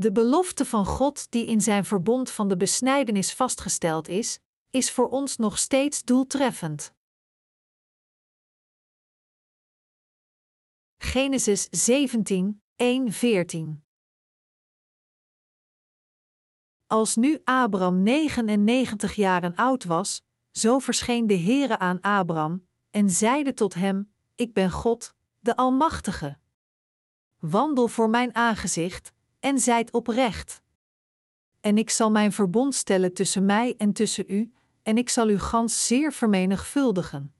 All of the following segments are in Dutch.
De belofte van God die in zijn verbond van de besnijdenis vastgesteld is, is voor ons nog steeds doeltreffend. Genesis 17, 1, 14 Als nu Abram 99 jaren oud was, zo verscheen de Heere aan Abram en zeide tot hem: Ik ben God, de Almachtige. Wandel voor mijn aangezicht en zijt oprecht. En ik zal mijn verbond stellen tussen mij en tussen u, en ik zal u gans zeer vermenigvuldigen.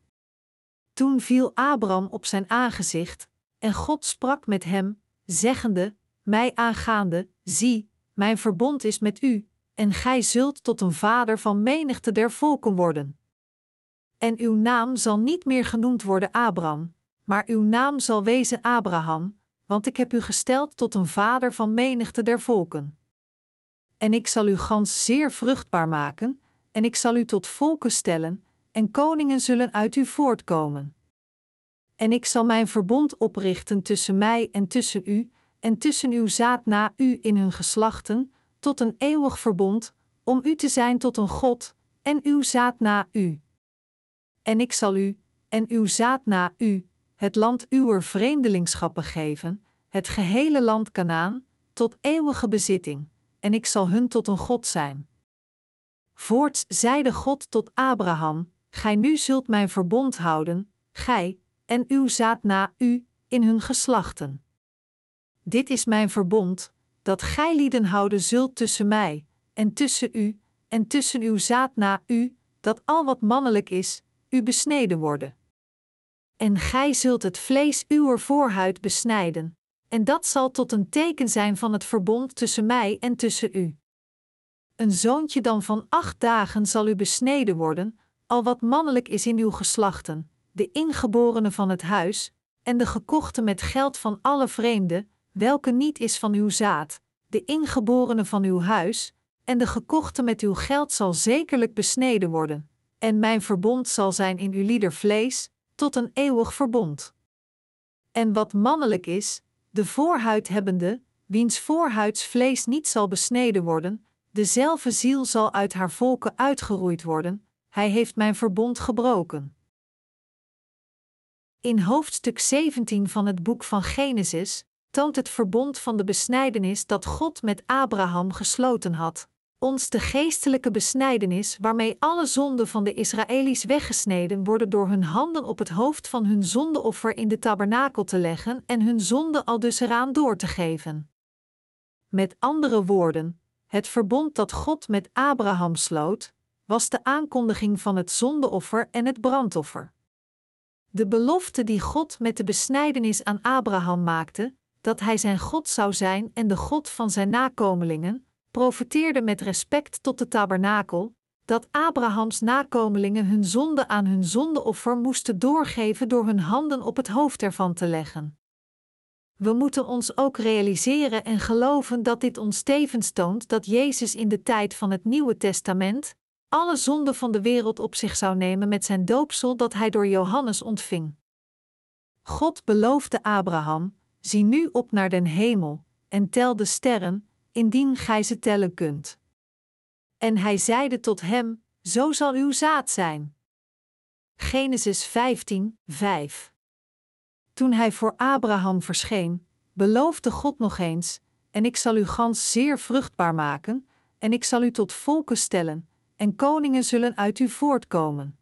Toen viel Abram op zijn aangezicht, en God sprak met hem, zeggende: Mij aangaande, zie, mijn verbond is met u, en gij zult tot een vader van menigte der volken worden. En uw naam zal niet meer genoemd worden Abram, maar uw naam zal wezen Abraham, want ik heb u gesteld tot een vader van menigte der volken. En ik zal u gans zeer vruchtbaar maken, en ik zal u tot volken stellen, en koningen zullen uit u voortkomen. En ik zal mijn verbond oprichten tussen mij en tussen u, en tussen uw zaad na u in hun geslachten, tot een eeuwig verbond, om u te zijn tot een God, en uw zaad na u. En ik zal u, en uw zaad na u, het land uwer vreemdelingschappen geven, het gehele land Kanaan, tot eeuwige bezitting, en ik zal hun tot een God zijn. Voorts zeide God tot Abraham: Gij nu zult mijn verbond houden, gij en uw zaad na u, in hun geslachten. Dit is mijn verbond, dat gij lieden houden zult tussen mij, en tussen u, en tussen uw zaad na u, dat al wat mannelijk is, u besneden worden. En gij zult het vlees uwer voorhuid besnijden, en dat zal tot een teken zijn van het verbond tussen mij en tussen u. Een zoontje dan van acht dagen zal u besneden worden, al wat mannelijk is in uw geslachten, de ingeborene van het huis, en de gekochte met geld van alle vreemden, welke niet is van uw zaad, de ingeborene van uw huis, en de gekochte met uw geld zal zekerlijk besneden worden, en mijn verbond zal zijn in uw lieder vlees, tot een eeuwig verbond. En wat mannelijk is, de voorhuid hebbende, wiens voorhuidsvlees niet zal besneden worden, dezelfde ziel zal uit haar volken uitgeroeid worden, hij heeft mijn verbond gebroken. In hoofdstuk 17 van het boek van Genesis toont het verbond van de besnijdenis dat God met Abraham gesloten had, ons de geestelijke besnijdenis waarmee alle zonden van de Israëli's weggesneden worden door hun handen op het hoofd van hun zondeoffer in de tabernakel te leggen en hun zonde al dus eraan door te geven. Met andere woorden, het verbond dat God met Abraham sloot, was de aankondiging van het zondeoffer en het brandoffer. De belofte die God met de besnijdenis aan Abraham maakte, dat hij zijn God zou zijn en de God van zijn nakomelingen, profeteerde met respect tot de tabernakel, dat Abrahams nakomelingen hun zonde aan hun zondeoffer moesten doorgeven door hun handen op het hoofd ervan te leggen. We moeten ons ook realiseren en geloven dat dit ons tevens toont dat Jezus in de tijd van het Nieuwe Testament alle zonden van de wereld op zich zou nemen met zijn doopsel dat hij door Johannes ontving. God beloofde Abraham: zie nu op naar den hemel en tel de sterren, indien gij ze tellen kunt. En hij zeide tot hem: Zo zal uw zaad zijn. Genesis 15, 5. Toen hij voor Abraham verscheen, beloofde God nog eens: En ik zal u gans zeer vruchtbaar maken, en ik zal u tot volken stellen, en koningen zullen uit u voortkomen.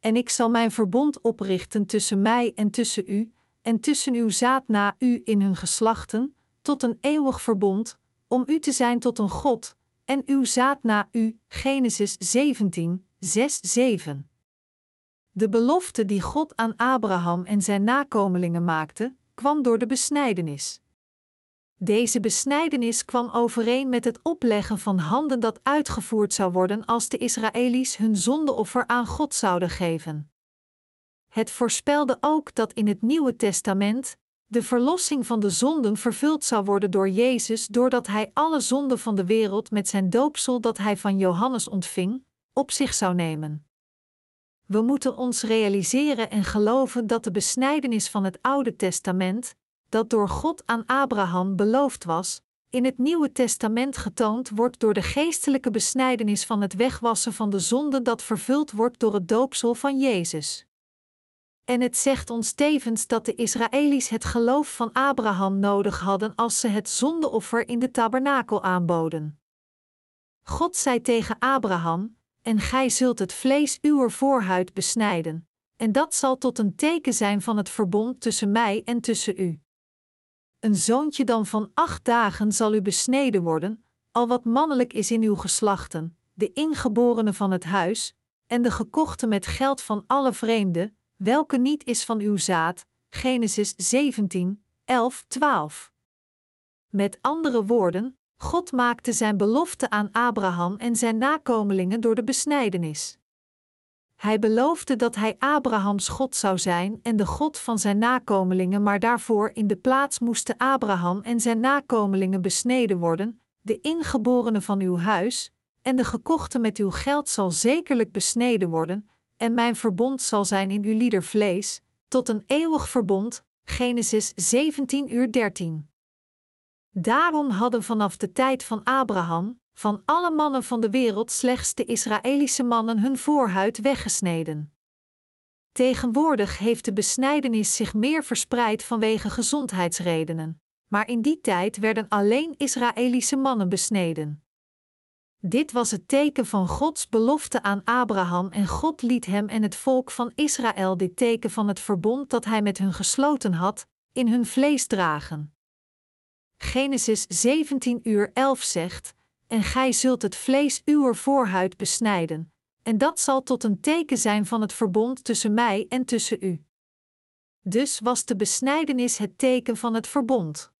En ik zal mijn verbond oprichten tussen mij en tussen u, en tussen uw zaad na u in hun geslachten, tot een eeuwig verbond, om u te zijn tot een God, en uw zaad na u. Genesis 17, 6, 7. De belofte die God aan Abraham en zijn nakomelingen maakte, kwam door de besnijdenis. Deze besnijdenis kwam overeen met het opleggen van handen dat uitgevoerd zou worden als de Israëli's hun zondeoffer aan God zouden geven. Het voorspelde ook dat in het Nieuwe Testament de verlossing van de zonden vervuld zou worden door Jezus doordat Hij alle zonden van de wereld met zijn doopsel dat Hij van Johannes ontving, op zich zou nemen. We moeten ons realiseren en geloven dat de besnijdenis van het Oude Testament, dat door God aan Abraham beloofd was, in het Nieuwe Testament getoond wordt door de geestelijke besnijdenis van het wegwassen van de zonde dat vervuld wordt door het doopsel van Jezus. En het zegt ons tevens dat de Israëli's het geloof van Abraham nodig hadden als ze het zondeoffer in de tabernakel aanboden. God zei tegen Abraham: En gij zult het vlees uwer voorhuid besnijden, en dat zal tot een teken zijn van het verbond tussen mij en tussen u. Een zoontje dan van acht dagen zal u besneden worden, al wat mannelijk is in uw geslachten, de ingeborene van het huis, en de gekochte met geld van alle vreemden, welke niet is van uw zaad. Genesis 17, 11, 12. Met andere woorden, God maakte zijn belofte aan Abraham en zijn nakomelingen door de besnijdenis. Hij beloofde dat hij Abrahams God zou zijn en de God van zijn nakomelingen, maar daarvoor in de plaats moesten Abraham en zijn nakomelingen besneden worden, de ingeborene van uw huis, en de gekochte met uw geld zal zekerlijk besneden worden, en mijn verbond zal zijn in uw lieder vlees, tot een eeuwig verbond. Genesis 17 uur 13. Daarom hadden vanaf de tijd van Abraham, van alle mannen van de wereld slechts de Israëlische mannen hun voorhuid weggesneden. Tegenwoordig heeft de besnijdenis zich meer verspreid vanwege gezondheidsredenen, maar in die tijd werden alleen Israëlische mannen besneden. Dit was het teken van Gods belofte aan Abraham en God liet hem en het volk van Israël dit teken van het verbond dat hij met hun gesloten had, in hun vlees dragen. Genesis 17 uur 11 zegt: En gij zult het vlees uwer voorhuid besnijden, en dat zal tot een teken zijn van het verbond tussen mij en tussen u. Dus was de besnijdenis het teken van het verbond.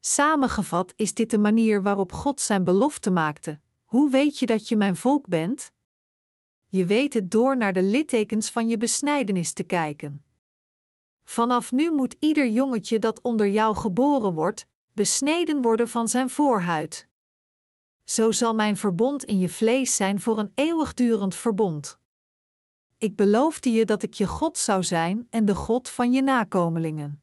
Samengevat is dit de manier waarop God zijn belofte maakte. Hoe weet je dat je mijn volk bent? Je weet het door naar de littekens van je besnijdenis te kijken. Vanaf nu moet ieder jongetje dat onder jou geboren wordt, besneden worden van zijn voorhuid. Zo zal mijn verbond in je vlees zijn voor een eeuwigdurend verbond. Ik beloofde je dat ik je God zou zijn en de God van je nakomelingen.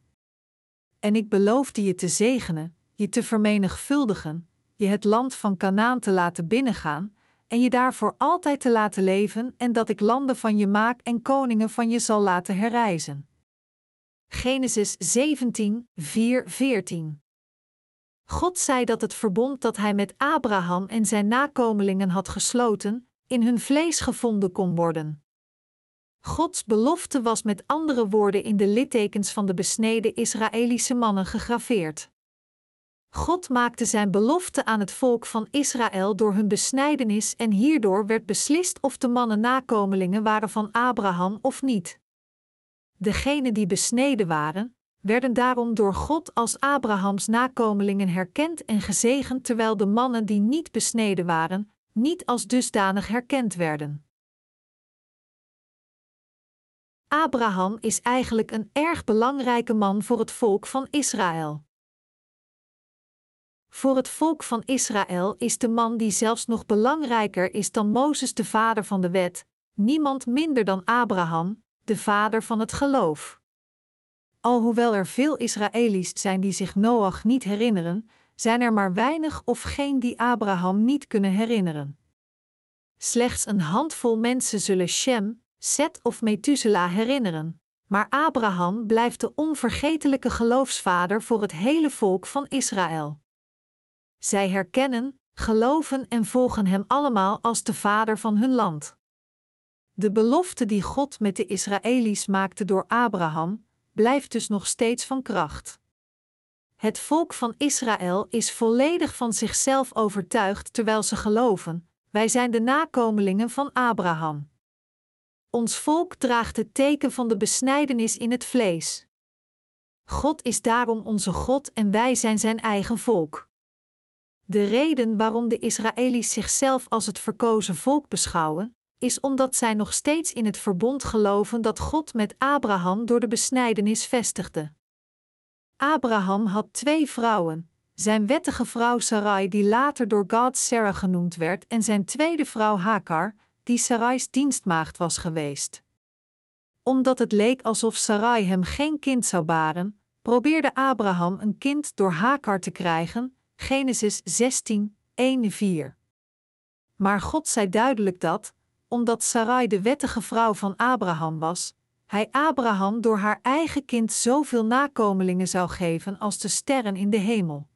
En ik beloofde je te zegenen, je te vermenigvuldigen, je het land van Canaan te laten binnengaan en je daarvoor altijd te laten leven en dat ik landen van je maak en koningen van je zal laten herrijzen. Genesis 17, 4, 14 God zei dat het verbond dat hij met Abraham en zijn nakomelingen had gesloten, in hun vlees gevonden kon worden. Gods belofte was met andere woorden in de littekens van de besneden Israëlische mannen gegraveerd. God maakte zijn belofte aan het volk van Israël door hun besnijdenis en hierdoor werd beslist of de mannen nakomelingen waren van Abraham of niet. Degenen die besneden waren, werden daarom door God als Abrahams nakomelingen herkend en gezegend, terwijl de mannen die niet besneden waren, niet als dusdanig herkend werden. Abraham is eigenlijk een erg belangrijke man voor het volk van Israël. Voor het volk van Israël is de man die zelfs nog belangrijker is dan Mozes, de vader van de wet, niemand minder dan Abraham, de vader van het geloof. Alhoewel er veel Israëli's zijn die zich Noach niet herinneren, zijn er maar weinig of geen die Abraham niet kunnen herinneren. Slechts een handvol mensen zullen Shem, Set of Methuselah herinneren, maar Abraham blijft de onvergetelijke geloofsvader voor het hele volk van Israël. Zij herkennen, geloven en volgen Hem allemaal als de Vader van hun land. De belofte die God met de Israëli's maakte door Abraham, blijft dus nog steeds van kracht. Het volk van Israël is volledig van zichzelf overtuigd terwijl ze geloven: wij zijn de nakomelingen van Abraham. Ons volk draagt het teken van de besnijdenis in het vlees. God is daarom onze God en wij zijn zijn eigen volk. De reden waarom de Israëli's zichzelf als het verkozen volk beschouwen, is omdat zij nog steeds in het verbond geloven dat God met Abraham door de besnijdenis vestigde. Abraham had twee vrouwen: zijn wettige vrouw Sarai, die later door God Sarah genoemd werd, en zijn tweede vrouw Hagar, die Sarai's dienstmaagd was geweest. Omdat het leek alsof Sarai hem geen kind zou baren, probeerde Abraham een kind door Hagar te krijgen, Genesis 16, 1-4. Maar God zei duidelijk dat, omdat Sarai de wettige vrouw van Abraham was, hij Abraham door haar eigen kind zoveel nakomelingen zou geven als de sterren in de hemel.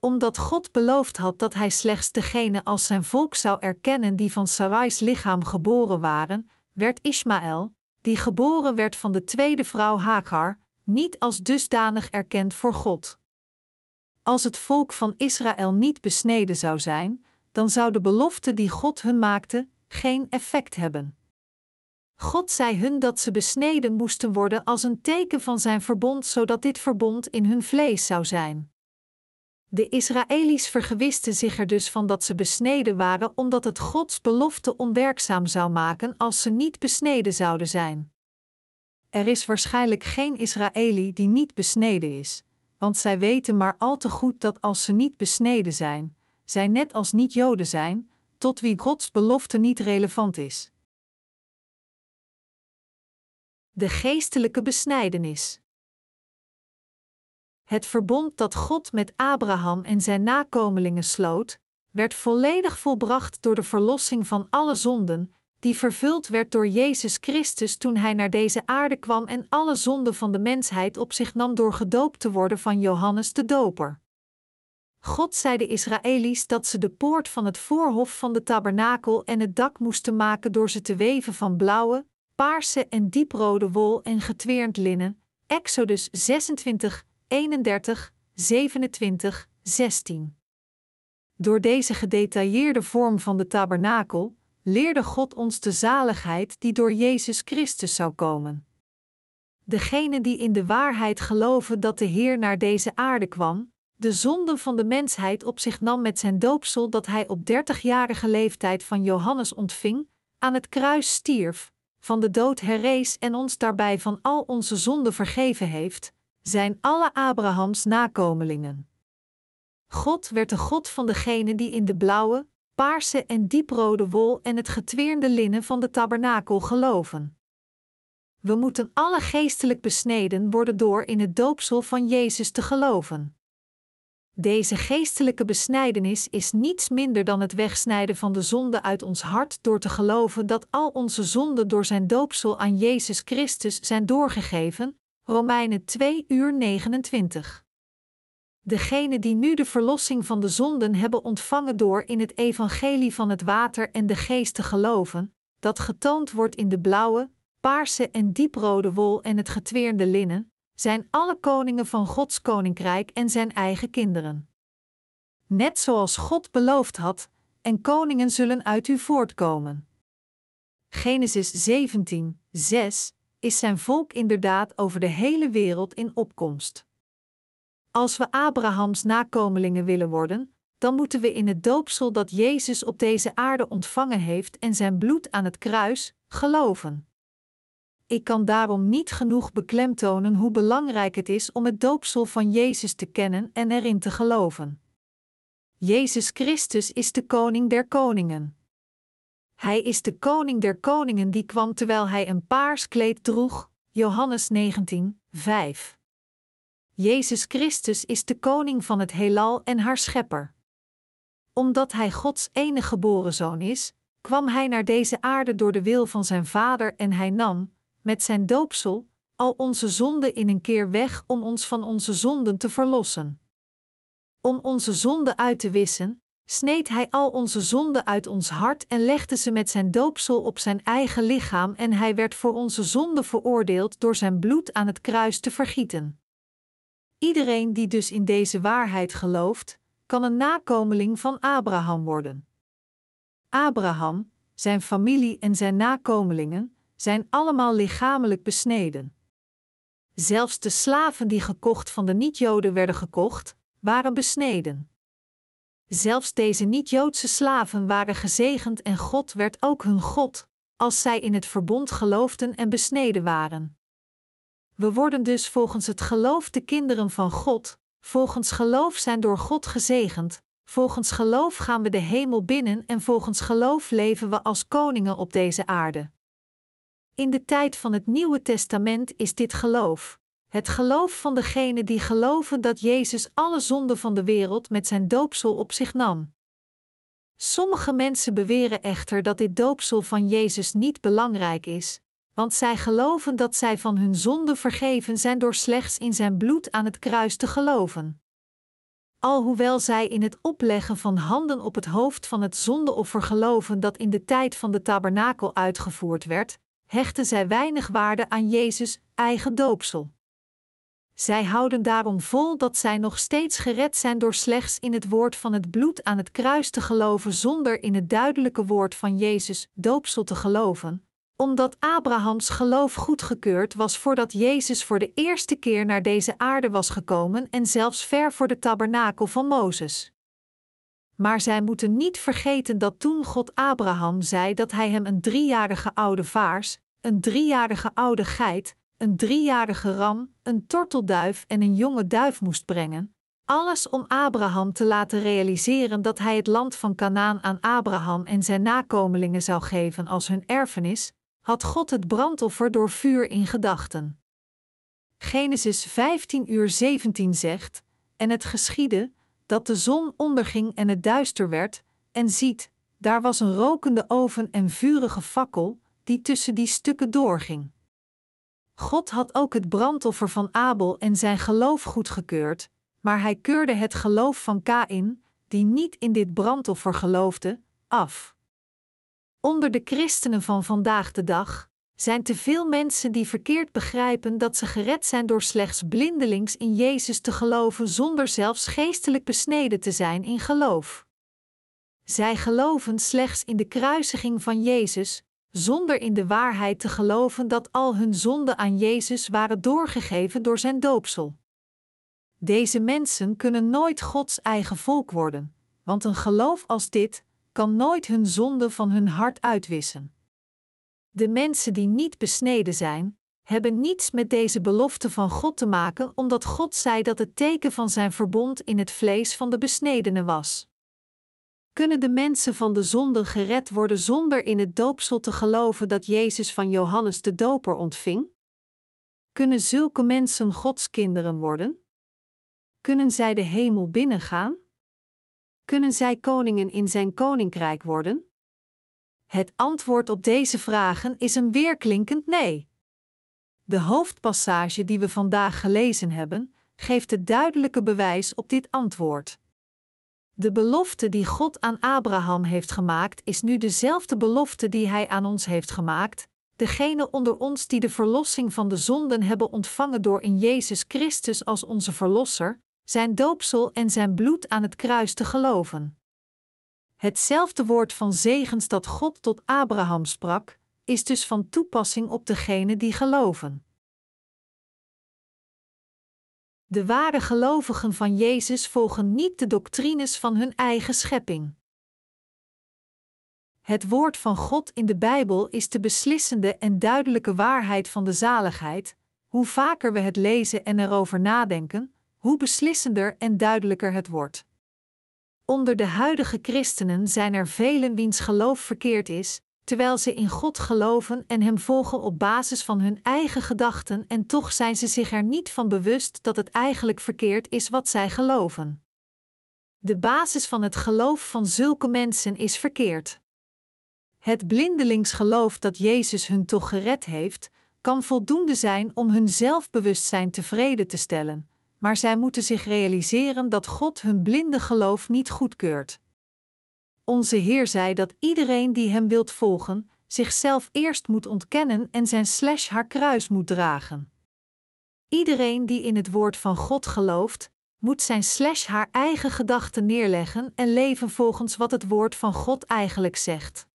Omdat God beloofd had dat hij slechts degene als zijn volk zou erkennen die van Sarai's lichaam geboren waren, werd Ismaël, die geboren werd van de tweede vrouw Hagar, niet als dusdanig erkend voor God. Als het volk van Israël niet besneden zou zijn, dan zou de belofte die God hun maakte geen effect hebben. God zei hun dat ze besneden moesten worden als een teken van zijn verbond, zodat dit verbond in hun vlees zou zijn. De Israëli's vergewisten zich er dus van dat ze besneden waren, omdat het Gods belofte onwerkzaam zou maken als ze niet besneden zouden zijn. Er is waarschijnlijk geen Israëli die niet besneden is, want zij weten maar al te goed dat als ze niet besneden zijn, zij net als niet-Joden zijn, tot wie Gods belofte niet relevant is. De geestelijke besnijdenis. Het verbond dat God met Abraham en zijn nakomelingen sloot, werd volledig volbracht door de verlossing van alle zonden, die vervuld werd door Jezus Christus toen hij naar deze aarde kwam en alle zonden van de mensheid op zich nam door gedoopt te worden van Johannes de Doper. God zei de Israëli's dat ze de poort van het voorhof van de tabernakel en het dak moesten maken door ze te weven van blauwe, paarse en dieprode wol en getweerd linnen. Exodus 26, 31, 27, 16. Door deze gedetailleerde vorm van de tabernakel leerde God ons de zaligheid die door Jezus Christus zou komen. Degenen die in de waarheid geloven dat de Heer naar deze aarde kwam, de zonde van de mensheid op zich nam met zijn doopsel dat hij op dertigjarige leeftijd van Johannes ontving, aan het kruis stierf, van de dood herrees en ons daarbij van al onze zonden vergeven heeft, zijn alle Abrahams nakomelingen. God werd de God van degenen die in de blauwe, paarse en dieprode wol en het getweerde linnen van de tabernakel geloven. We moeten alle geestelijk besneden worden door in het doopsel van Jezus te geloven. Deze geestelijke besnijdenis is niets minder dan het wegsnijden van de zonde uit ons hart door te geloven dat al onze zonden door zijn doopsel aan Jezus Christus zijn doorgegeven. Romeinen 2 uur 29. Degenen die nu de verlossing van de zonden hebben ontvangen door in het evangelie van het water en de geest te geloven, dat getoond wordt in de blauwe, paarse en dieprode wol en het getweerde linnen, zijn alle koningen van Gods koninkrijk en zijn eigen kinderen. Net zoals God beloofd had, en koningen zullen uit u voortkomen. Genesis 17, 6 is zijn volk inderdaad over de hele wereld in opkomst. Als we Abrahams nakomelingen willen worden, dan moeten we in het doopsel dat Jezus op deze aarde ontvangen heeft en zijn bloed aan het kruis geloven. Ik kan daarom niet genoeg beklemtonen hoe belangrijk het is om het doopsel van Jezus te kennen en erin te geloven. Jezus Christus is de koning der koningen. Hij is de koning der koningen die kwam terwijl hij een paars kleed droeg. Johannes 19, 5. Jezus Christus is de koning van het heelal en haar schepper. Omdat hij Gods enige geboren zoon is, kwam hij naar deze aarde door de wil van zijn vader en hij nam, met zijn doopsel, al onze zonden in een keer weg om ons van onze zonden te verlossen. Om onze zonden uit te wissen, sneed hij al onze zonden uit ons hart en legde ze met zijn doopsel op zijn eigen lichaam en hij werd voor onze zonden veroordeeld door zijn bloed aan het kruis te vergieten. Iedereen die dus in deze waarheid gelooft, kan een nakomeling van Abraham worden. Abraham, zijn familie en zijn nakomelingen zijn allemaal lichamelijk besneden. Zelfs de slaven die gekocht van de niet-Joden werden gekocht, waren besneden. Zelfs deze niet-Joodse slaven waren gezegend en God werd ook hun God, als zij in het verbond geloofden en besneden waren. We worden dus volgens het geloof de kinderen van God, volgens geloof zijn door God gezegend, volgens geloof gaan we de hemel binnen en volgens geloof leven we als koningen op deze aarde. In de tijd van het Nieuwe Testament is dit geloof, Het geloof van degenen die geloven dat Jezus alle zonden van de wereld met zijn doopsel op zich nam. Sommige mensen beweren echter dat dit doopsel van Jezus niet belangrijk is, want zij geloven dat zij van hun zonden vergeven zijn door slechts in zijn bloed aan het kruis te geloven. Alhoewel zij in het opleggen van handen op het hoofd van het zondeoffer geloven dat in de tijd van de tabernakel uitgevoerd werd, hechten zij weinig waarde aan Jezus' eigen doopsel. Zij houden daarom vol dat zij nog steeds gered zijn door slechts in het woord van het bloed aan het kruis te geloven zonder in het duidelijke woord van Jezus doopsel te geloven, omdat Abrahams geloof goedgekeurd was voordat Jezus voor de eerste keer naar deze aarde was gekomen en zelfs ver voor de tabernakel van Mozes. Maar zij moeten niet vergeten dat toen God Abraham zei dat hij hem een driejarige oude vaars, een driejarige oude geit, een driejarige ram, een tortelduif en een jonge duif moest brengen, alles om Abraham te laten realiseren dat hij het land van Canaan aan Abraham en zijn nakomelingen zou geven als hun erfenis, had God het brandoffer door vuur in gedachten. Genesis 15 uur 17 zegt: En het geschiedde dat de zon onderging en het duister werd, en ziet, daar was een rokende oven en vurige fakkel, die tussen die stukken doorging. God had ook het brandoffer van Abel en zijn geloof goedgekeurd, maar hij keurde het geloof van Kain, die niet in dit brandoffer geloofde, af. Onder de christenen van vandaag de dag zijn te veel mensen die verkeerd begrijpen dat ze gered zijn door slechts blindelings in Jezus te geloven zonder zelfs geestelijk besneden te zijn in geloof. Zij geloven slechts in de kruisiging van Jezus, zonder in de waarheid te geloven dat al hun zonden aan Jezus waren doorgegeven door zijn doopsel. Deze mensen kunnen nooit Gods eigen volk worden, want een geloof als dit kan nooit hun zonde van hun hart uitwissen. De mensen die niet besneden zijn, hebben niets met deze belofte van God te maken, omdat God zei dat het teken van zijn verbond in het vlees van de besnedenen was. Kunnen de mensen van de zonde gered worden zonder in het doopsel te geloven dat Jezus van Johannes de Doper ontving? Kunnen zulke mensen Gods kinderen worden? Kunnen zij de hemel binnengaan? Kunnen zij koningen in zijn koninkrijk worden? Het antwoord op deze vragen is een weerklinkend nee. De hoofdpassage die we vandaag gelezen hebben, geeft het duidelijke bewijs op dit antwoord. De belofte die God aan Abraham heeft gemaakt, is nu dezelfde belofte die hij aan ons heeft gemaakt, degene onder ons die de verlossing van de zonden hebben ontvangen door in Jezus Christus als onze Verlosser, zijn doopsel en zijn bloed aan het kruis te geloven. Hetzelfde woord van zegens dat God tot Abraham sprak, is dus van toepassing op degenen die geloven. De ware gelovigen van Jezus volgen niet de doctrines van hun eigen schepping. Het woord van God in de Bijbel is de beslissende en duidelijke waarheid van de zaligheid. Hoe vaker we het lezen en erover nadenken, hoe beslissender en duidelijker het wordt. Onder de huidige christenen zijn er velen wiens geloof verkeerd is, terwijl ze in God geloven en Hem volgen op basis van hun eigen gedachten en toch zijn ze zich er niet van bewust dat het eigenlijk verkeerd is wat zij geloven. De basis van het geloof van zulke mensen is verkeerd. Het blindelingsgeloof dat Jezus hun toch gered heeft, kan voldoende zijn om hun zelfbewustzijn tevreden te stellen, maar zij moeten zich realiseren dat God hun blinde geloof niet goedkeurt. Onze Heer zei dat iedereen die Hem wilt volgen, zichzelf eerst moet ontkennen en zijn slash haar kruis moet dragen. Iedereen die in het woord van God gelooft, moet zijn slash haar eigen gedachten neerleggen en leven volgens wat het woord van God eigenlijk zegt.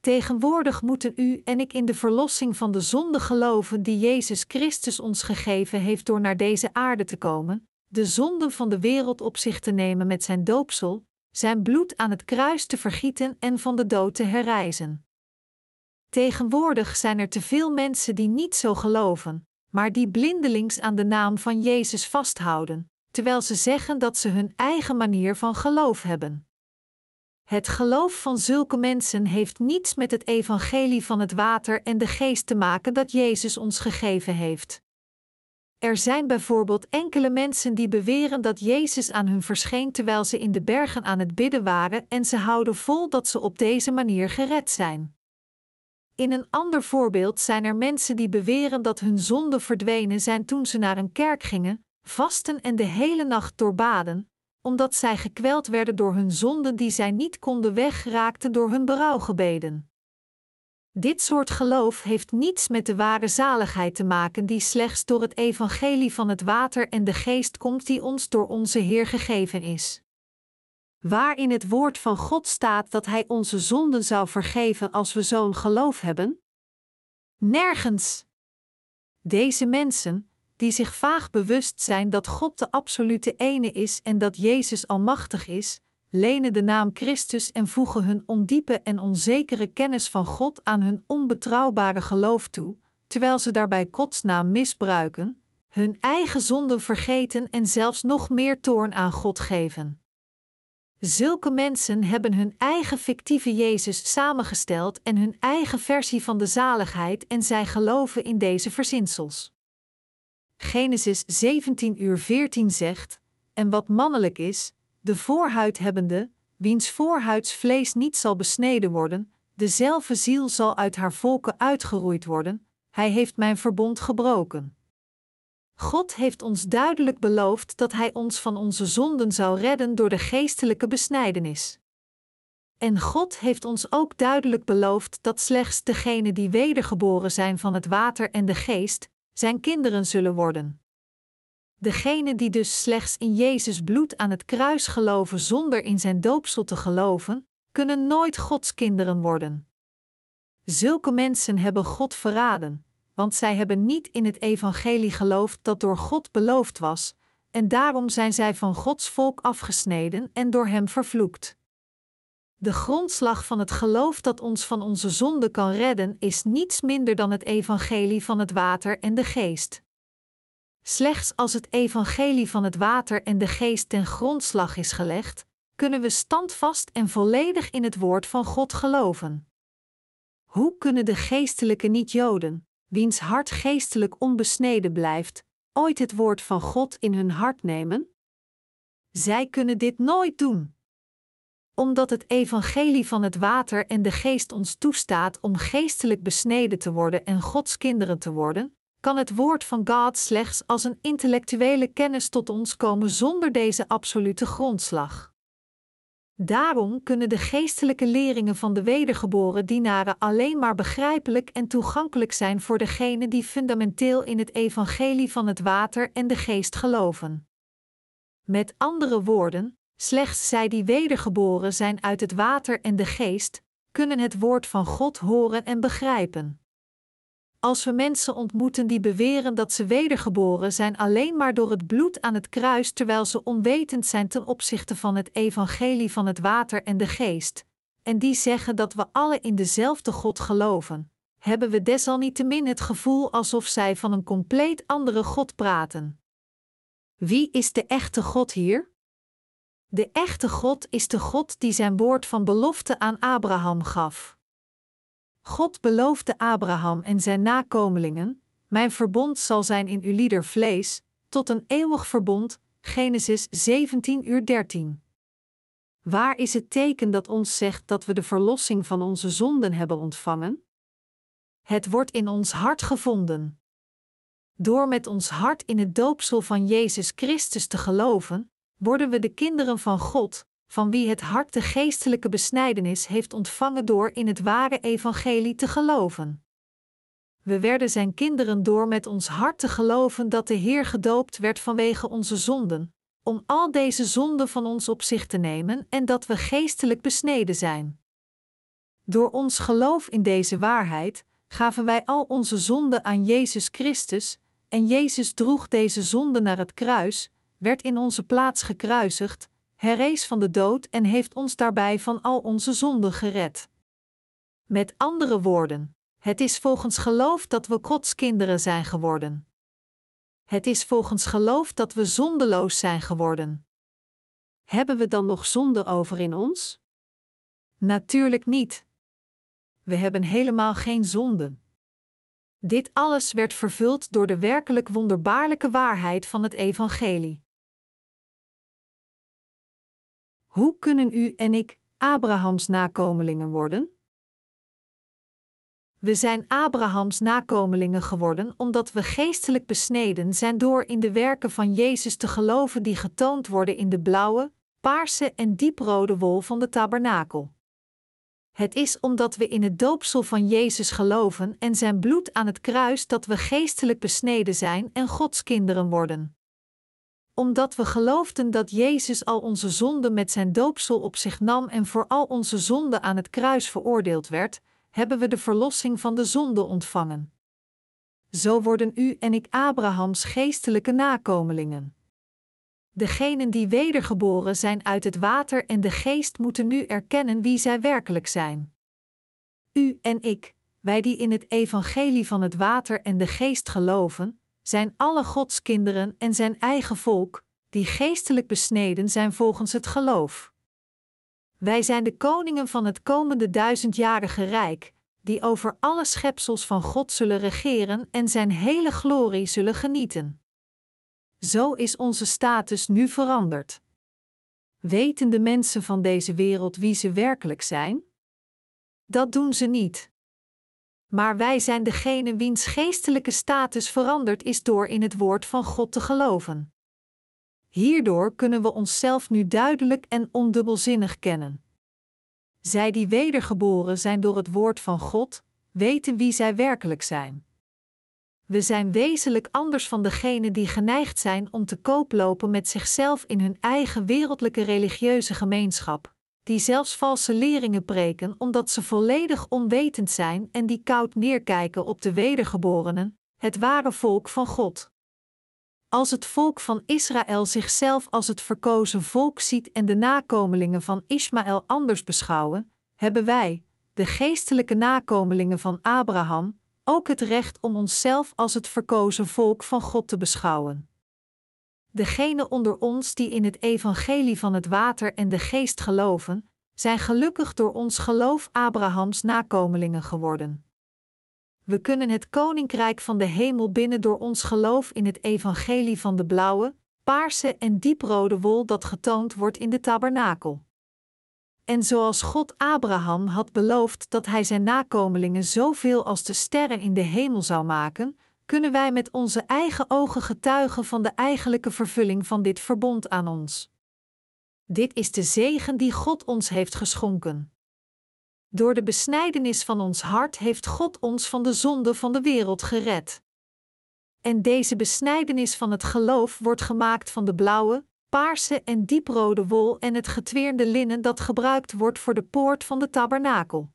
Tegenwoordig moeten u en ik in de verlossing van de zonde geloven die Jezus Christus ons gegeven heeft door naar deze aarde te komen, de zonden van de wereld op zich te nemen met zijn doopsel, zijn bloed aan het kruis te vergieten en van de dood te herrijzen. Tegenwoordig zijn er te veel mensen die niet zo geloven, maar die blindelings aan de naam van Jezus vasthouden, terwijl ze zeggen dat ze hun eigen manier van geloof hebben. Het geloof van zulke mensen heeft niets met het evangelie van het water en de geest te maken dat Jezus ons gegeven heeft. Er zijn bijvoorbeeld enkele mensen die beweren dat Jezus aan hun verscheen terwijl ze in de bergen aan het bidden waren en ze houden vol dat ze op deze manier gered zijn. In een ander voorbeeld zijn er mensen die beweren dat hun zonden verdwenen zijn toen ze naar een kerk gingen, vasten en de hele nacht doorbaden, omdat zij gekweld werden door hun zonden die zij niet konden wegraakten door hun berouwgebeden. Dit soort geloof heeft niets met de ware zaligheid te maken die slechts door het evangelie van het water en de geest komt die ons door onze Heer gegeven is. Waar in het woord van God staat dat Hij onze zonden zou vergeven als we zo'n geloof hebben? Nergens. Deze mensen, die zich vaag bewust zijn dat God de absolute ene is en dat Jezus almachtig is, lenen de naam Christus en voegen hun ondiepe en onzekere kennis van God aan hun onbetrouwbare geloof toe, terwijl ze daarbij Gods naam misbruiken, hun eigen zonden vergeten en zelfs nog meer toorn aan God geven. Zulke mensen hebben hun eigen fictieve Jezus samengesteld en hun eigen versie van de zaligheid en zij geloven in deze verzinsels. Genesis 17 uur 14 zegt: En wat mannelijk is, de voorhuid hebbende, wiens voorhuidsvlees niet zal besneden worden, dezelfde ziel zal uit haar volken uitgeroeid worden, hij heeft mijn verbond gebroken. God heeft ons duidelijk beloofd dat Hij ons van onze zonden zou redden door de geestelijke besnijdenis. En God heeft ons ook duidelijk beloofd dat slechts degenen die wedergeboren zijn van het water en de geest, zijn kinderen zullen worden. Degenen die dus slechts in Jezus bloed aan het kruis geloven zonder in zijn doopsel te geloven, kunnen nooit Gods kinderen worden. Zulke mensen hebben God verraden, want zij hebben niet in het evangelie geloofd dat door God beloofd was, en daarom zijn zij van Gods volk afgesneden en door Hem vervloekt. De grondslag van het geloof dat ons van onze zonde kan redden is niets minder dan het evangelie van het water en de geest. Slechts als het evangelie van het water en de geest ten grondslag is gelegd, kunnen we standvast en volledig in het woord van God geloven. Hoe kunnen de geestelijke niet-Joden, wiens hart geestelijk onbesneden blijft, ooit het woord van God in hun hart nemen? Zij kunnen dit nooit doen. Omdat het evangelie van het water en de geest ons toestaat om geestelijk besneden te worden en Gods kinderen te worden, kan het woord van God slechts als een intellectuele kennis tot ons komen zonder deze absolute grondslag. Daarom kunnen de geestelijke leringen van de wedergeboren dienaren alleen maar begrijpelijk en toegankelijk zijn voor degenen die fundamenteel in het evangelie van het water en de geest geloven. Met andere woorden, slechts zij die wedergeboren zijn uit het water en de geest, kunnen het woord van God horen en begrijpen. Als we mensen ontmoeten die beweren dat ze wedergeboren zijn alleen maar door het bloed aan het kruis, terwijl ze onwetend zijn ten opzichte van het evangelie van het water en de geest, en die zeggen dat we alle in dezelfde God geloven, hebben we desalniettemin het gevoel alsof zij van een compleet andere God praten. Wie is de echte God hier? De echte God is de God die zijn woord van belofte aan Abraham gaf. God beloofde Abraham en zijn nakomelingen: Mijn verbond zal zijn in uw lieder vlees, tot een eeuwig verbond. Genesis 17 uur 13. Waar is het teken dat ons zegt dat we de verlossing van onze zonden hebben ontvangen? Het wordt in ons hart gevonden. Door met ons hart in het doopsel van Jezus Christus te geloven, worden we de kinderen van God, van wie het hart de geestelijke besnijdenis heeft ontvangen door in het ware evangelie te geloven. We werden zijn kinderen door met ons hart te geloven dat de Heer gedoopt werd vanwege onze zonden, om al deze zonden van ons op zich te nemen en dat we geestelijk besneden zijn. Door ons geloof in deze waarheid gaven wij al onze zonden aan Jezus Christus, en Jezus droeg deze zonden naar het kruis, werd in onze plaats gekruisigd, herrees van de dood en heeft ons daarbij van al onze zonden gered. Met andere woorden, het is volgens geloof dat we Gods kinderen zijn geworden. Het is volgens geloof dat we zondeloos zijn geworden. Hebben we dan nog zonde over in ons? Natuurlijk niet. We hebben helemaal geen zonden. Dit alles werd vervuld door de werkelijk wonderbaarlijke waarheid van het Evangelie. Hoe kunnen u en ik Abrahams nakomelingen worden? We zijn Abrahams nakomelingen geworden omdat we geestelijk besneden zijn door in de werken van Jezus te geloven die getoond worden in de blauwe, paarse en dieprode wol van de tabernakel. Het is omdat we in het doopsel van Jezus geloven en zijn bloed aan het kruis dat we geestelijk besneden zijn en Gods kinderen worden. Omdat we geloofden dat Jezus al onze zonden met zijn doopsel op zich nam en voor al onze zonden aan het kruis veroordeeld werd, hebben we de verlossing van de zonde ontvangen. Zo worden u en ik Abrahams geestelijke nakomelingen. Degenen die wedergeboren zijn uit het water en de geest moeten nu erkennen wie zij werkelijk zijn. U en ik, wij die in het evangelie van het water en de geest geloven, zijn alle Gods kinderen en zijn eigen volk, die geestelijk besneden zijn volgens het geloof. Wij zijn de koningen van het komende duizendjarige rijk, die over alle schepsels van God zullen regeren en zijn hele glorie zullen genieten. Zo is onze status nu veranderd. Weten de mensen van deze wereld wie ze werkelijk zijn? Dat doen ze niet. Maar wij zijn degene wiens geestelijke status veranderd is door in het woord van God te geloven. Hierdoor kunnen we onszelf nu duidelijk en ondubbelzinnig kennen. Zij die wedergeboren zijn door het woord van God, weten wie zij werkelijk zijn. We zijn wezenlijk anders van degenen die geneigd zijn om te kooplopen met zichzelf in hun eigen wereldlijke religieuze gemeenschap, die zelfs valse leringen preken omdat ze volledig onwetend zijn en die koud neerkijken op de wedergeborenen, het ware volk van God. Als het volk van Israël zichzelf als het verkozen volk ziet en de nakomelingen van Ismaël anders beschouwen, hebben wij, de geestelijke nakomelingen van Abraham, ook het recht om onszelf als het verkozen volk van God te beschouwen. Degenen onder ons die in het evangelie van het water en de geest geloven, zijn gelukkig door ons geloof Abrahams nakomelingen geworden. We kunnen het koninkrijk van de hemel binnen door ons geloof in het evangelie van de blauwe, paarse en dieprode wol dat getoond wordt in de tabernakel. En zoals God Abraham had beloofd dat hij zijn nakomelingen zoveel als de sterren in de hemel zou maken, kunnen wij met onze eigen ogen getuigen van de eigenlijke vervulling van dit verbond aan ons. Dit is de zegen die God ons heeft geschonken. Door de besnijdenis van ons hart heeft God ons van de zonde van de wereld gered. En deze besnijdenis van het geloof wordt gemaakt van de blauwe, paarse en dieprode wol en het getweerde linnen dat gebruikt wordt voor de poort van de tabernakel.